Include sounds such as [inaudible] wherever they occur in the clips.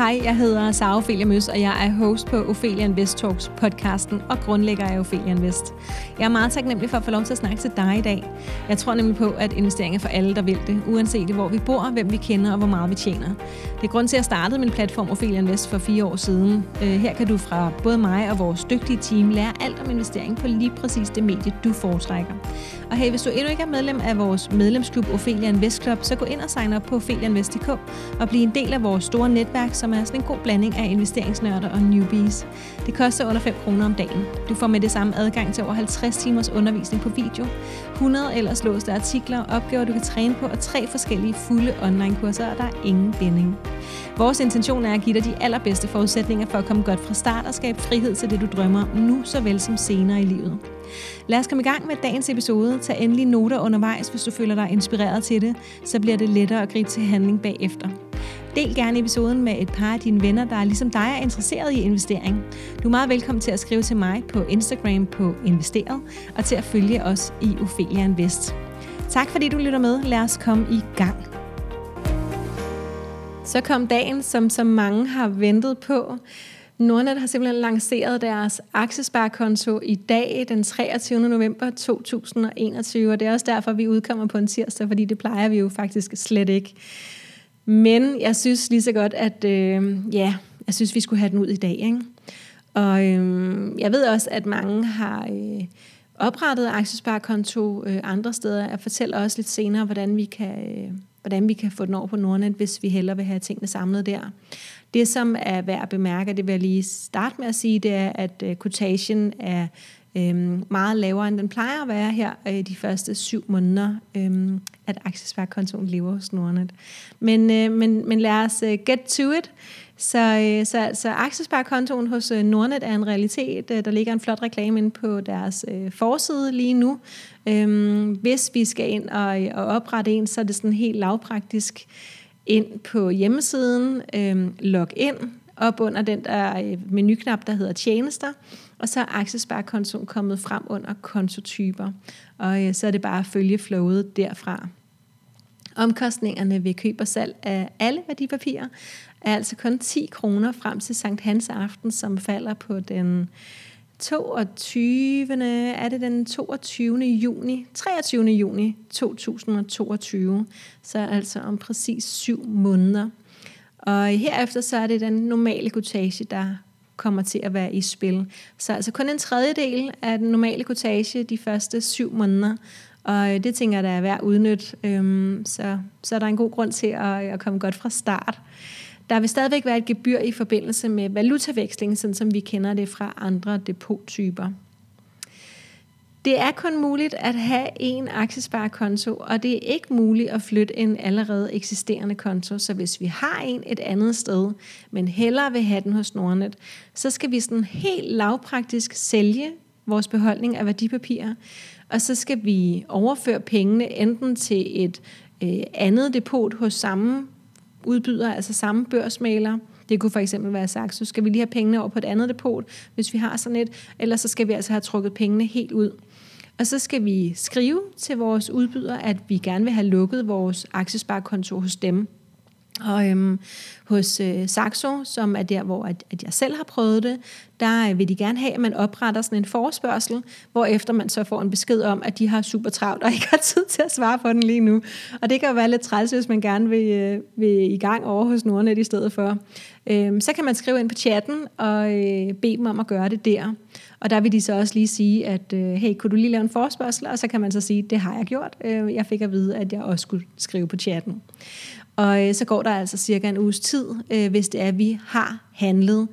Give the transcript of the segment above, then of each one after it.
Hej, jeg hedder Sara Ophelia Møs, og jeg er host på Ophelia Invest Talks podcasten og grundlægger af Ophelia Invest. Jeg er meget taknemmelig for at få lov til at snakke til dig i dag. Jeg tror nemlig på, at investering er for alle, der vil det, uanset hvor vi bor, hvem vi kender og hvor meget vi tjener. Det er grund til, at jeg startede min platform Ophelia Invest for fire år siden. Øh, her kan du fra både mig og vores dygtige team lære alt om investering på lige præcis det medie, du foretrækker. Og hey, hvis du endnu ikke er medlem af vores medlemsklub Ophelia Invest Club, så gå ind og sign op på opheliainvest.dk og bliv en del af vores store netværk, som er sådan en god blanding af investeringsnørder og newbies. Det koster under 5 kroner om dagen. Du får med det samme adgang til over 50 timers undervisning på video, 100 ellers låste artikler, opgaver du kan træne på og tre forskellige fulde online-kurser, og der er ingen binding. Vores intention er at give dig de allerbedste forudsætninger for at komme godt fra start og skabe frihed til det, du drømmer om nu såvel som senere i livet. Lad os komme i gang med dagens episode. Tag endelig noter undervejs, hvis du føler dig inspireret til det. Så bliver det lettere at gribe til handling bagefter. Del gerne episoden med et par af dine venner, der ligesom dig er interesseret i investering. Du er meget velkommen til at skrive til mig på Instagram på Investeret, og til at følge os i Ophelia Invest. Tak fordi du lytter med. Lad os komme i gang. Så kom dagen, som så mange har ventet på. Nordnet har simpelthen lanceret deres aktiesparekonto i dag, den 23. november 2021, og det er også derfor, vi udkommer på en tirsdag, fordi det plejer vi jo faktisk slet ikke. Men jeg synes lige så godt, at øh, ja, jeg synes, vi skulle have den ud i dag. Ikke? Og øh, jeg ved også, at mange har øh, oprettet aktiesparekonto øh, andre steder. Jeg fortæller også lidt senere, hvordan vi kan... Øh, hvordan vi kan få den over på Nordnet, hvis vi hellere vil have tingene samlet der. Det, som er værd at bemærke, det vil jeg lige starte med at sige, det er, at øh, quotation er øhm, meget lavere, end den plejer at være her øh, de første syv måneder, øhm, at aktiesparekontoen lever hos Nordnet. Men, øh, men, men lad os øh, get to it. Så, øh, så, så aktiesparekontoen hos øh, Nordnet er en realitet. Øh, der ligger en flot reklame inde på deres øh, forside lige nu. Øhm, hvis vi skal ind og, og oprette en, så er det sådan helt lavpraktisk ind på hjemmesiden, øhm, log ind, op under den der menuknap, der hedder tjenester, og så er aktiesparekontoen kommet frem under kontotyper. Og øh, så er det bare at følge flowet derfra. Omkostningerne ved køb og salg af alle værdipapirer er altså kun 10 kroner frem til Sankt Hans aften, som falder på den 22. er det den 22. juni, 23. juni 2022, så altså om præcis syv måneder. Og herefter så er det den normale kutage, der kommer til at være i spil. Så altså kun en tredjedel af den normale kutage de første syv måneder, og øh, det tænker jeg, der er værd at udnytte. Øhm, så, så er der en god grund til at, øh, at komme godt fra start. Der vil stadigvæk være et gebyr i forbindelse med valutaveksling, sådan som vi kender det fra andre depottyper. Det er kun muligt at have en aktiesparekonto, og det er ikke muligt at flytte en allerede eksisterende konto. Så hvis vi har en et andet sted, men hellere vil have den hos Nordnet, så skal vi sådan helt lavpraktisk sælge vores beholdning af værdipapirer, og så skal vi overføre pengene enten til et øh, andet depot hos samme udbyder, altså samme børsmaler. Det kunne for eksempel være sagt, så skal vi lige have pengene over på et andet depot, hvis vi har sådan et, eller så skal vi altså have trukket pengene helt ud. Og så skal vi skrive til vores udbyder, at vi gerne vil have lukket vores aktiesparekonto hos dem. Og øhm, hos øh, Saxo, som er der, hvor at, at jeg selv har prøvet det, der øh, vil de gerne have, at man opretter sådan en forespørgsel, hvor efter man så får en besked om, at de har super travlt og [laughs] ikke har tid til at svare på den lige nu. Og det kan jo være lidt træls, hvis man gerne vil, øh, vil i gang over hos Nordnet i stedet for. Øhm, så kan man skrive ind på chatten og øh, bede dem om at gøre det der. Og der vil de så også lige sige, at øh, hey, kunne du lige lave en forespørgsel? Og så kan man så sige, det har jeg gjort. Øh, jeg fik at vide, at jeg også skulle skrive på chatten. Og øh, så går der altså cirka en uges tid, øh, hvis det er, at vi har handlet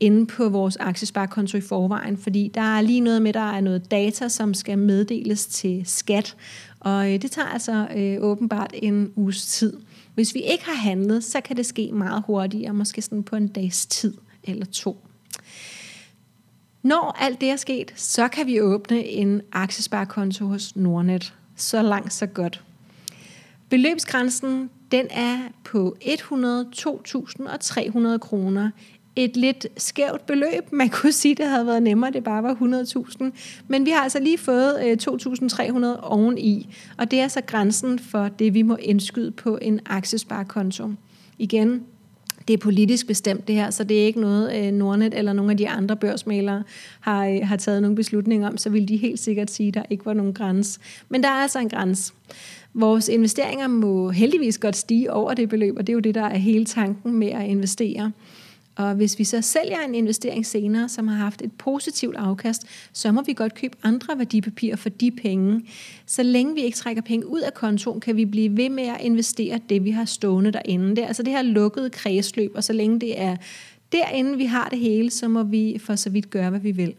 inde på vores aktiesparekonto i forvejen, fordi der er lige noget med, der er noget data, som skal meddeles til skat, og øh, det tager altså øh, åbenbart en uges tid. Hvis vi ikke har handlet, så kan det ske meget hurtigere, måske sådan på en dags tid eller to. Når alt det er sket, så kan vi åbne en aktiesparekonto hos Nordnet. Så langt, så godt. Beløbsgrænsen den er på 102.300 kroner. Et lidt skævt beløb. Man kunne sige, det havde været nemmere, det bare var 100.000. Men vi har altså lige fået øh, 2.300 oveni. Og det er så grænsen for det, vi må indskyde på en aktiesparekonto. Igen, det er politisk bestemt det her, så det er ikke noget, øh, Nordnet eller nogle af de andre børsmalere har, øh, har taget nogle beslutninger om, så vil de helt sikkert sige, at der ikke var nogen grænse. Men der er altså en grænse. Vores investeringer må heldigvis godt stige over det beløb, og det er jo det, der er hele tanken med at investere. Og hvis vi så sælger en investering senere, som har haft et positivt afkast, så må vi godt købe andre værdipapirer for de penge. Så længe vi ikke trækker penge ud af kontoen, kan vi blive ved med at investere det, vi har stående derinde. Det er altså det her lukkede kredsløb, og så længe det er derinde, vi har det hele, så må vi for så vidt gøre, hvad vi vil.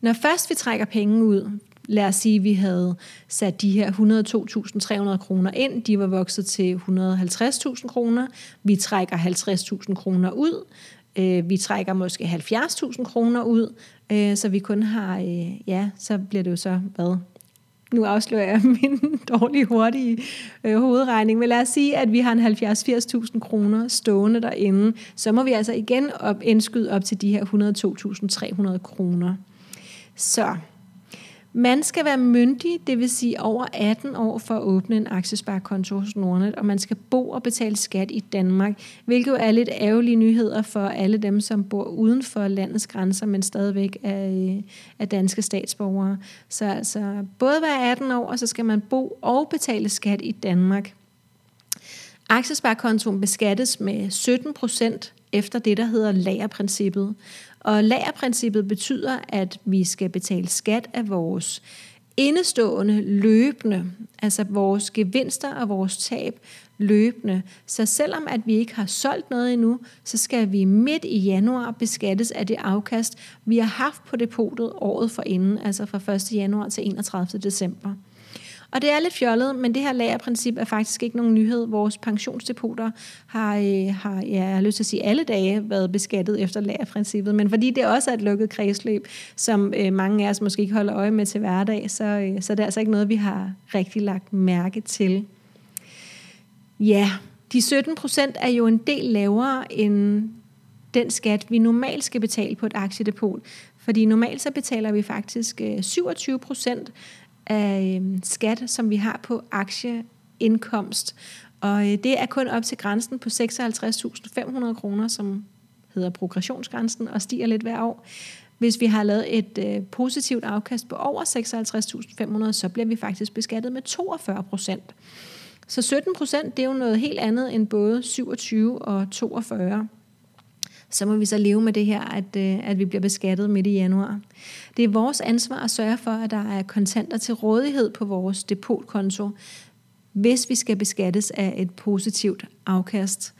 Når først vi trækker penge ud, lad os sige, at vi havde sat de her 102.300 kroner ind, de var vokset til 150.000 kroner, vi trækker 50.000 kroner ud, øh, vi trækker måske 70.000 kroner ud, øh, så vi kun har, øh, ja, så bliver det jo så, hvad, nu afslører jeg [laughs] min dårlige, hurtige øh, hovedregning, men lad os sige, at vi har en 70-80.000 kroner stående derinde, så må vi altså igen op, indskyde op til de her 102.300 kroner. Så man skal være myndig, det vil sige over 18 år for at åbne en aktiesparekonto hos Nordnet, og man skal bo og betale skat i Danmark, hvilket jo er lidt ærgerlige nyheder for alle dem, som bor uden for landets grænser, men stadigvæk er, øh, er danske statsborgere. Så altså både være 18 år, og så skal man bo og betale skat i Danmark. Aktiesparekontoen beskattes med 17 procent efter det, der hedder lagerprincippet. Og lagerprincippet betyder, at vi skal betale skat af vores indestående løbende, altså vores gevinster og vores tab løbende. Så selvom at vi ikke har solgt noget endnu, så skal vi midt i januar beskattes af det afkast, vi har haft på depotet året for inden, altså fra 1. januar til 31. december. Og det er lidt fjollet, men det her lagerprincip er faktisk ikke nogen nyhed. Vores pensionsdepoter har, øh, har ja, jeg har lyst til at sige, alle dage været beskattet efter lagerprincippet. Men fordi det også er et lukket kredsløb, som øh, mange af os måske ikke holder øje med til hverdag, så, øh, så det er altså ikke noget, vi har rigtig lagt mærke til. Ja, de 17 procent er jo en del lavere end den skat, vi normalt skal betale på et aktiedepot. Fordi normalt så betaler vi faktisk øh, 27 procent af øhm, skat, som vi har på aktieindkomst. Og øh, det er kun op til grænsen på 56.500 kroner, som hedder progressionsgrænsen og stiger lidt hver år. Hvis vi har lavet et øh, positivt afkast på over 56.500, så bliver vi faktisk beskattet med 42 procent. Så 17 procent, det er jo noget helt andet end både 27 og 42 så må vi så leve med det her, at, øh, at vi bliver beskattet midt i januar. Det er vores ansvar at sørge for, at der er kontanter til rådighed på vores depotkonto, hvis vi skal beskattes af et positivt afkast.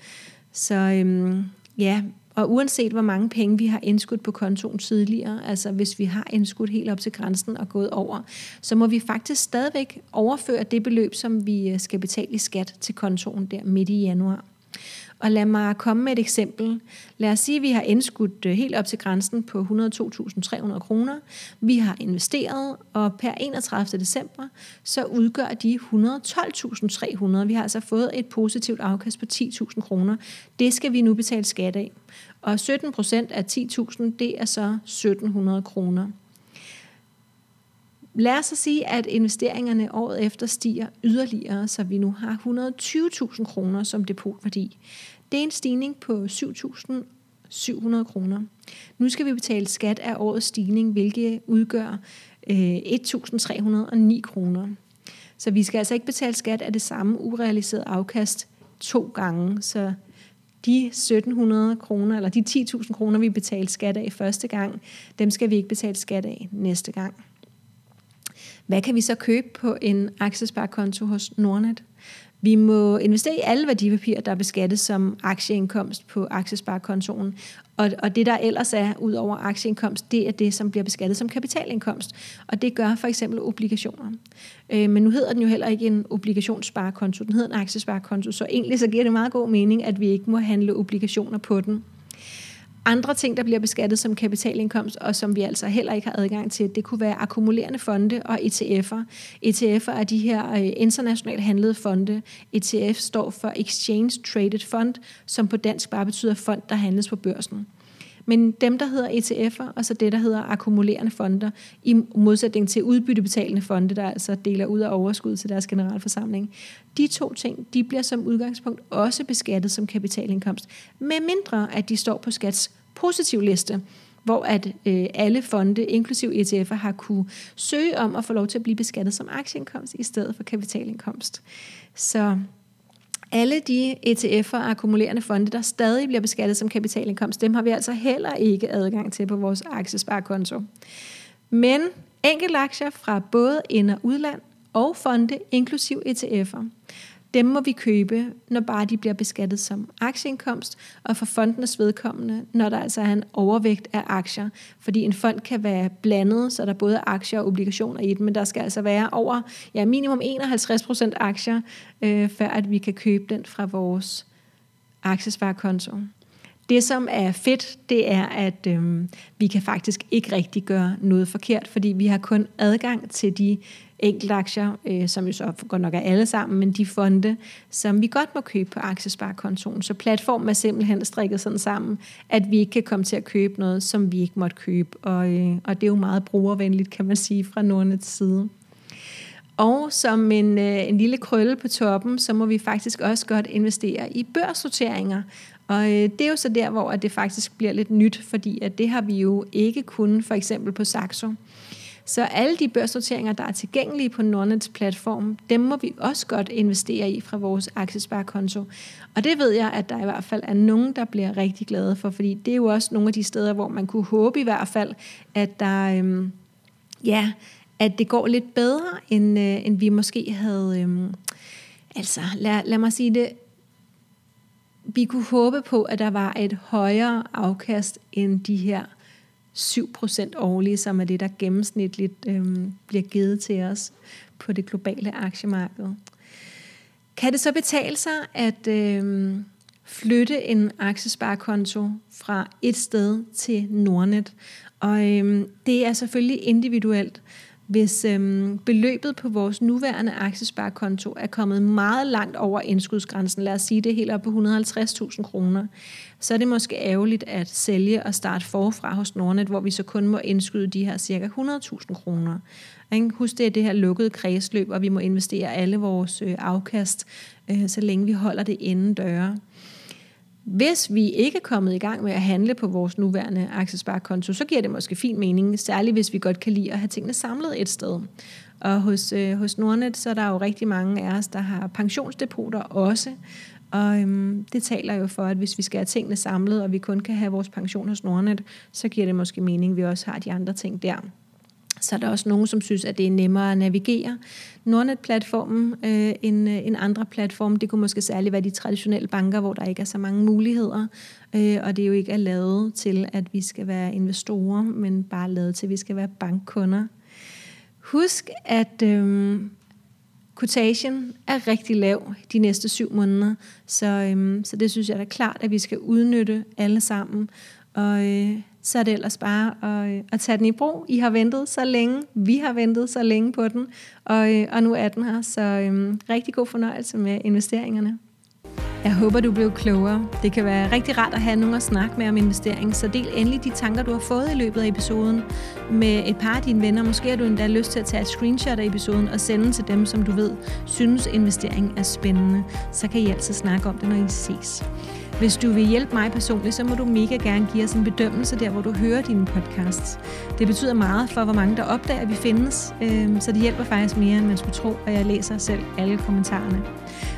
Så øhm, ja, og uanset hvor mange penge vi har indskudt på kontoen tidligere, altså hvis vi har indskudt helt op til grænsen og gået over, så må vi faktisk stadigvæk overføre det beløb, som vi øh, skal betale i skat til kontoen der midt i januar. Og lad mig komme med et eksempel. Lad os sige, at vi har indskudt øh, helt op til grænsen på 102.300 kroner. Vi har investeret, og per 31. december, så udgør de 112.300. Vi har altså fået et positivt afkast på 10.000 kroner. Det skal vi nu betale skat af. Og 17 procent af 10.000, det er så 1.700 kroner. Lad os så sige, at investeringerne året efter stiger yderligere, så vi nu har 120.000 kroner som depotværdi. Det er en stigning på 7.700 kroner. Nu skal vi betale skat af årets stigning, hvilket udgør øh, 1.309 kroner. Så vi skal altså ikke betale skat af det samme urealiserede afkast to gange. Så de 1700 kroner, eller de 10.000 kroner, vi betalte skat af første gang, dem skal vi ikke betale skat af næste gang. Hvad kan vi så købe på en aktiesparekonto hos Nordnet? Vi må investere i alle værdipapirer, der er beskattet som aktieindkomst på aktiesparekontoen. Og, og det, der ellers er ud over aktieindkomst, det er det, som bliver beskattet som kapitalindkomst. Og det gør for eksempel obligationer. Øh, men nu hedder den jo heller ikke en obligationssparekonto, den hedder en aktiesparekonto. Så egentlig så giver det meget god mening, at vi ikke må handle obligationer på den. Andre ting, der bliver beskattet som kapitalindkomst, og som vi altså heller ikke har adgang til, det kunne være akkumulerende fonde og ETF'er. ETF'er er de her øh, internationalt handlede fonde. ETF står for Exchange Traded Fund, som på dansk bare betyder fond, der handles på børsen. Men dem, der hedder ETF'er, og så det, der hedder akkumulerende fonder, i modsætning til udbyttebetalende fonde, der altså deler ud af overskud til deres generalforsamling, de to ting, de bliver som udgangspunkt også beskattet som kapitalindkomst, med mindre at de står på skats positiv liste, hvor at øh, alle fonde, inklusiv ETF'er, har kunne søge om at få lov til at blive beskattet som aktieindkomst i stedet for kapitalindkomst. Så alle de ETF'er og akkumulerende fonde, der stadig bliver beskattet som kapitalindkomst, dem har vi altså heller ikke adgang til på vores aktiesparekonto. Men enkelte aktier fra både ind- og udland og fonde, inklusiv ETF'er, dem må vi købe, når bare de bliver beskattet som aktieindkomst, og for fondenes vedkommende, når der altså er en overvægt af aktier. Fordi en fond kan være blandet, så der er både aktier og obligationer i den, men der skal altså være over ja, minimum 51% aktier, øh, før at vi kan købe den fra vores aktiesparekonto. Det, som er fedt, det er, at øh, vi kan faktisk ikke rigtig gøre noget forkert, fordi vi har kun adgang til de enkeltaktier, øh, som jo så godt nok er alle sammen, men de fonde, som vi godt må købe på aktiesparekontoen. Så platformen er simpelthen strikket sådan sammen, at vi ikke kan komme til at købe noget, som vi ikke måtte købe. Og, øh, og det er jo meget brugervenligt, kan man sige, fra Nordnets side. Og som en, øh, en lille krølle på toppen, så må vi faktisk også godt investere i børsnoteringer. Og øh, det er jo så der, hvor det faktisk bliver lidt nyt, fordi at det har vi jo ikke kun for eksempel på Saxo. Så alle de børsnoteringer, der er tilgængelige på Nordnets platform, dem må vi også godt investere i fra vores aktiesparekonto. Og det ved jeg, at der i hvert fald er nogen, der bliver rigtig glade for, fordi det er jo også nogle af de steder, hvor man kunne håbe i hvert fald, at der, øhm, ja, at det går lidt bedre, end, øh, end vi måske havde... Øhm, altså, lad, lad mig sige det, vi kunne håbe på, at der var et højere afkast end de her 7% årlige, som er det, der gennemsnitligt øhm, bliver givet til os på det globale aktiemarked. Kan det så betale sig at øhm, flytte en aktiesparekonto fra et sted til Nordnet? Og øhm, det er selvfølgelig individuelt. Hvis øhm, beløbet på vores nuværende aktiesparekonto er kommet meget langt over indskudsgrænsen, lad os sige det helt op på 150.000 kroner, så er det måske ærgerligt at sælge og starte forfra hos Nordnet, hvor vi så kun må indskyde de her cirka 100.000 kroner. Husk, det er det her lukkede kredsløb, og vi må investere alle vores øh, afkast, øh, så længe vi holder det inden døre. Hvis vi ikke er kommet i gang med at handle på vores nuværende aktiesparekonto, så giver det måske fin mening, særligt hvis vi godt kan lide at have tingene samlet et sted. Og hos, øh, hos Nordnet, så er der jo rigtig mange af os, der har pensionsdepoter også. Og øhm, det taler jo for, at hvis vi skal have tingene samlet, og vi kun kan have vores pension hos Nordnet, så giver det måske mening, at vi også har de andre ting der så er der også nogen, som synes, at det er nemmere at navigere. Nordnet-platformen øh, end, øh, end andre platforme, det kunne måske særligt være de traditionelle banker, hvor der ikke er så mange muligheder, øh, og det er jo ikke er lavet til, at vi skal være investorer, men bare lavet til, at vi skal være bankkunder. Husk, at øh, quotation er rigtig lav de næste syv måneder, så, øh, så det synes jeg er klart, at vi skal udnytte alle sammen, og øh, så er det ellers bare at, øh, at tage den i brug. I har ventet så længe, vi har ventet så længe på den, og, øh, og nu er den her. Så øh, rigtig god fornøjelse med investeringerne. Jeg håber, du blev klogere. Det kan være rigtig rart at have nogen at snakke med om investering, så del endelig de tanker, du har fået i løbet af episoden med et par af dine venner. Måske har du endda lyst til at tage et screenshot af episoden og sende til dem, som du ved synes investering er spændende. Så kan I altid snakke om det, når I ses. Hvis du vil hjælpe mig personligt, så må du mega gerne give os en bedømmelse der, hvor du hører dine podcasts. Det betyder meget for, hvor mange der opdager, at vi findes, øhm, så det hjælper faktisk mere, end man skulle tro, og jeg læser selv alle kommentarerne.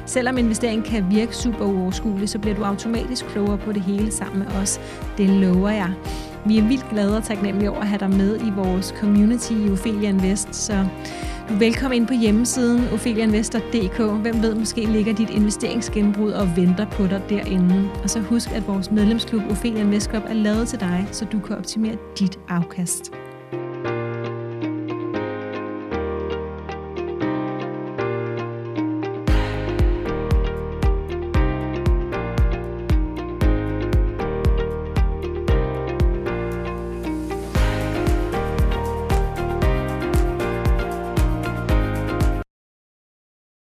Selvom investeringen kan virke super uoverskuelig, så bliver du automatisk klogere på det hele sammen med os. Det lover jeg. Vi er vildt glade og taknemmelige over at have dig med i vores community i Ophelia Invest, så du er velkommen ind på hjemmesiden opheliainvestor.dk. Hvem ved, måske ligger dit investeringsgenbrud og venter på dig derinde. Og så husk, at vores medlemsklub Ophelia Invest Club er lavet til dig, så du kan optimere dit afkast.